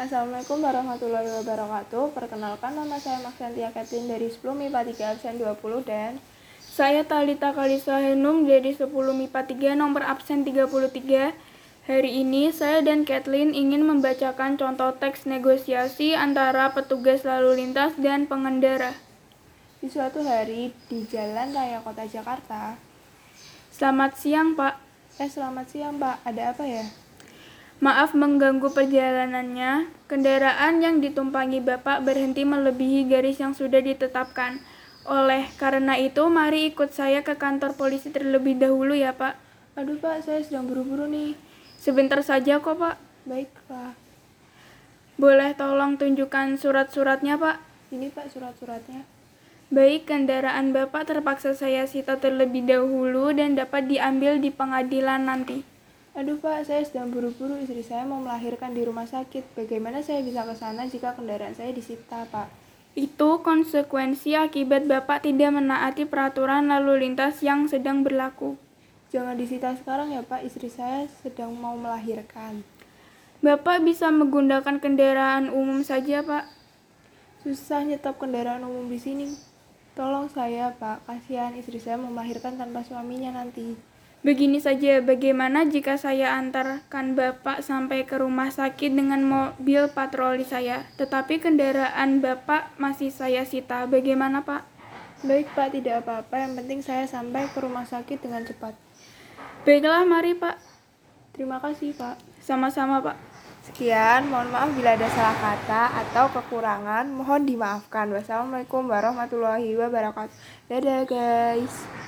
Assalamualaikum warahmatullahi wabarakatuh. Perkenalkan nama saya Maksiantia Katlin dari 10 MIPA 3 absen 20 dan Saya Talita Kalisa Henum dari 10 MIPA 3 nomor absen 33. Hari ini saya dan Kathleen ingin membacakan contoh teks negosiasi antara petugas lalu lintas dan pengendara. di suatu hari di Jalan Raya Kota Jakarta. Selamat siang, Pak. Eh selamat siang Pak, ada apa ya? Maaf mengganggu perjalanannya. Kendaraan yang ditumpangi Bapak berhenti melebihi garis yang sudah ditetapkan. Oleh karena itu, mari ikut saya ke kantor polisi terlebih dahulu ya, Pak. Aduh Pak, saya sedang buru-buru nih. Sebentar saja kok, Pak. Baik Pak. Boleh tolong tunjukkan surat-suratnya, Pak? Ini Pak surat-suratnya. Baik, kendaraan Bapak terpaksa saya sita terlebih dahulu dan dapat diambil di pengadilan nanti. Aduh Pak, saya sedang buru-buru. Istri saya mau melahirkan di rumah sakit. Bagaimana saya bisa ke sana jika kendaraan saya disita Pak? Itu konsekuensi akibat Bapak tidak menaati peraturan lalu lintas yang sedang berlaku. Jangan disita sekarang ya Pak, istri saya sedang mau melahirkan. Bapak bisa menggunakan kendaraan umum saja, Pak. Susah nyetop kendaraan umum di sini. Tolong saya Pak, kasihan istri saya mau melahirkan tanpa suaminya nanti. Begini saja, bagaimana jika saya antarkan Bapak sampai ke rumah sakit dengan mobil patroli saya, tetapi kendaraan Bapak masih saya sita. Bagaimana, Pak? Baik Pak, tidak apa-apa. Yang penting saya sampai ke rumah sakit dengan cepat. Baiklah, mari, Pak. Terima kasih Pak. Sama-sama, Pak. Sekian, mohon maaf bila ada salah kata atau kekurangan, mohon dimaafkan. Wassalamualaikum warahmatullahi wabarakatuh. Dadah guys.